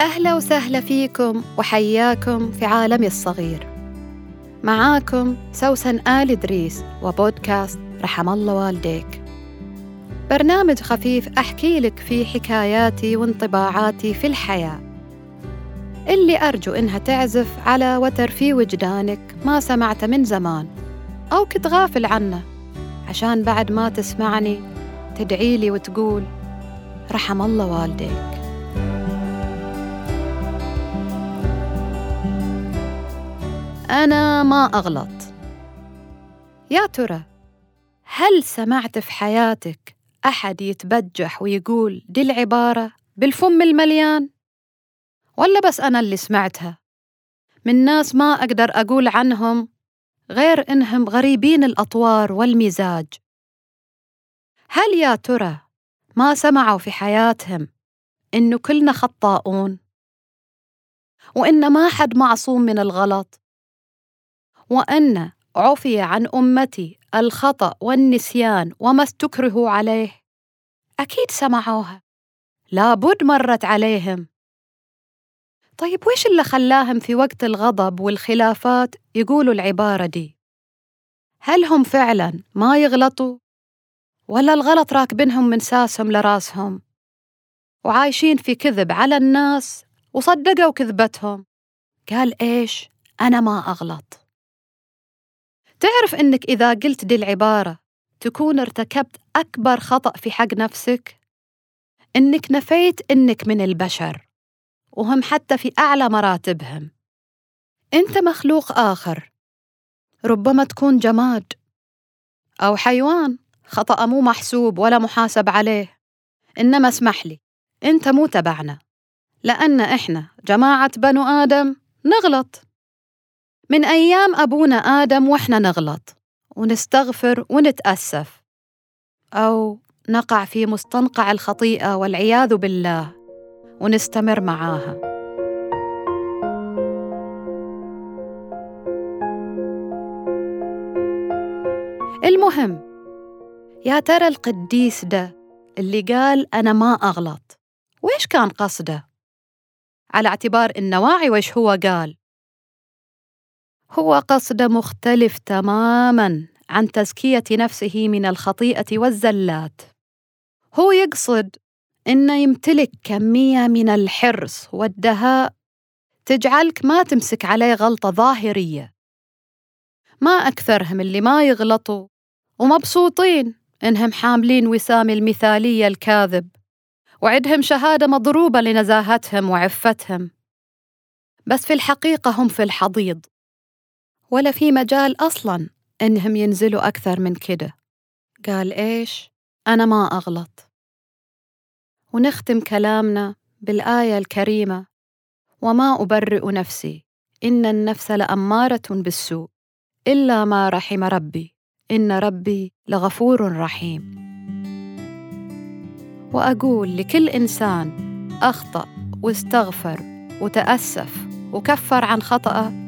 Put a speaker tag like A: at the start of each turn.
A: أهلا وسهلا فيكم وحياكم في عالمي الصغير. معاكم سوسن آل إدريس وبودكاست رحم الله والديك. برنامج خفيف أحكي لك فيه حكاياتي وانطباعاتي في الحياة. اللي أرجو إنها تعزف على وتر في وجدانك ما سمعته من زمان أو كنت غافل عنه عشان بعد ما تسمعني تدعي لي وتقول رحم الله والديك. أنا ما أغلط يا ترى هل سمعت في حياتك أحد يتبجح ويقول دي العبارة بالفم المليان؟ ولا بس أنا اللي سمعتها؟ من ناس ما أقدر أقول عنهم غير إنهم غريبين الأطوار والمزاج هل يا ترى ما سمعوا في حياتهم إنه كلنا خطاؤون وإن ما حد معصوم من الغلط وأن عفي عن أمتي الخطأ والنسيان وما استكرهوا عليه أكيد سمعوها لابد مرت عليهم طيب ويش اللي خلاهم في وقت الغضب والخلافات يقولوا العبارة دي؟ هل هم فعلا ما يغلطوا؟ ولا الغلط راكبنهم من ساسهم لرأسهم؟ وعايشين في كذب على الناس وصدقوا كذبتهم قال إيش؟ أنا ما أغلط تعرف إنك إذا قلت دي العبارة تكون ارتكبت أكبر خطأ في حق نفسك؟ إنك نفيت إنك من البشر وهم حتى في أعلى مراتبهم. أنت مخلوق آخر ربما تكون جماد أو حيوان خطأ مو محسوب ولا محاسب عليه. إنما اسمح لي أنت مو تبعنا لأن إحنا جماعة بنو آدم نغلط. من أيام أبونا آدم وإحنا نغلط ونستغفر ونتأسف أو نقع في مستنقع الخطيئة والعياذ بالله ونستمر معاها المهم يا ترى القديس ده اللي قال أنا ما أغلط ويش كان قصده؟ على اعتبار إنه واعي ويش هو قال هو قصد مختلف تماماً عن تزكية نفسه من الخطيئة والزلات. هو يقصد إنه يمتلك كمية من الحرص والدهاء تجعلك ما تمسك عليه غلطة ظاهرية. ما أكثرهم اللي ما يغلطوا ومبسوطين إنهم حاملين وسام المثالية الكاذب وعدهم شهادة مضروبة لنزاهتهم وعفتهم. بس في الحقيقة هم في الحضيض. ولا في مجال أصلاً إنهم ينزلوا أكثر من كده. قال إيش؟ أنا ما أغلط. ونختم كلامنا بالآية الكريمة. وما أبرئ نفسي. إن النفس لأمارة بالسوء. إلا ما رحم ربي. إن ربي لغفور رحيم. وأقول لكل إنسان أخطأ واستغفر وتأسف وكفر عن خطأه.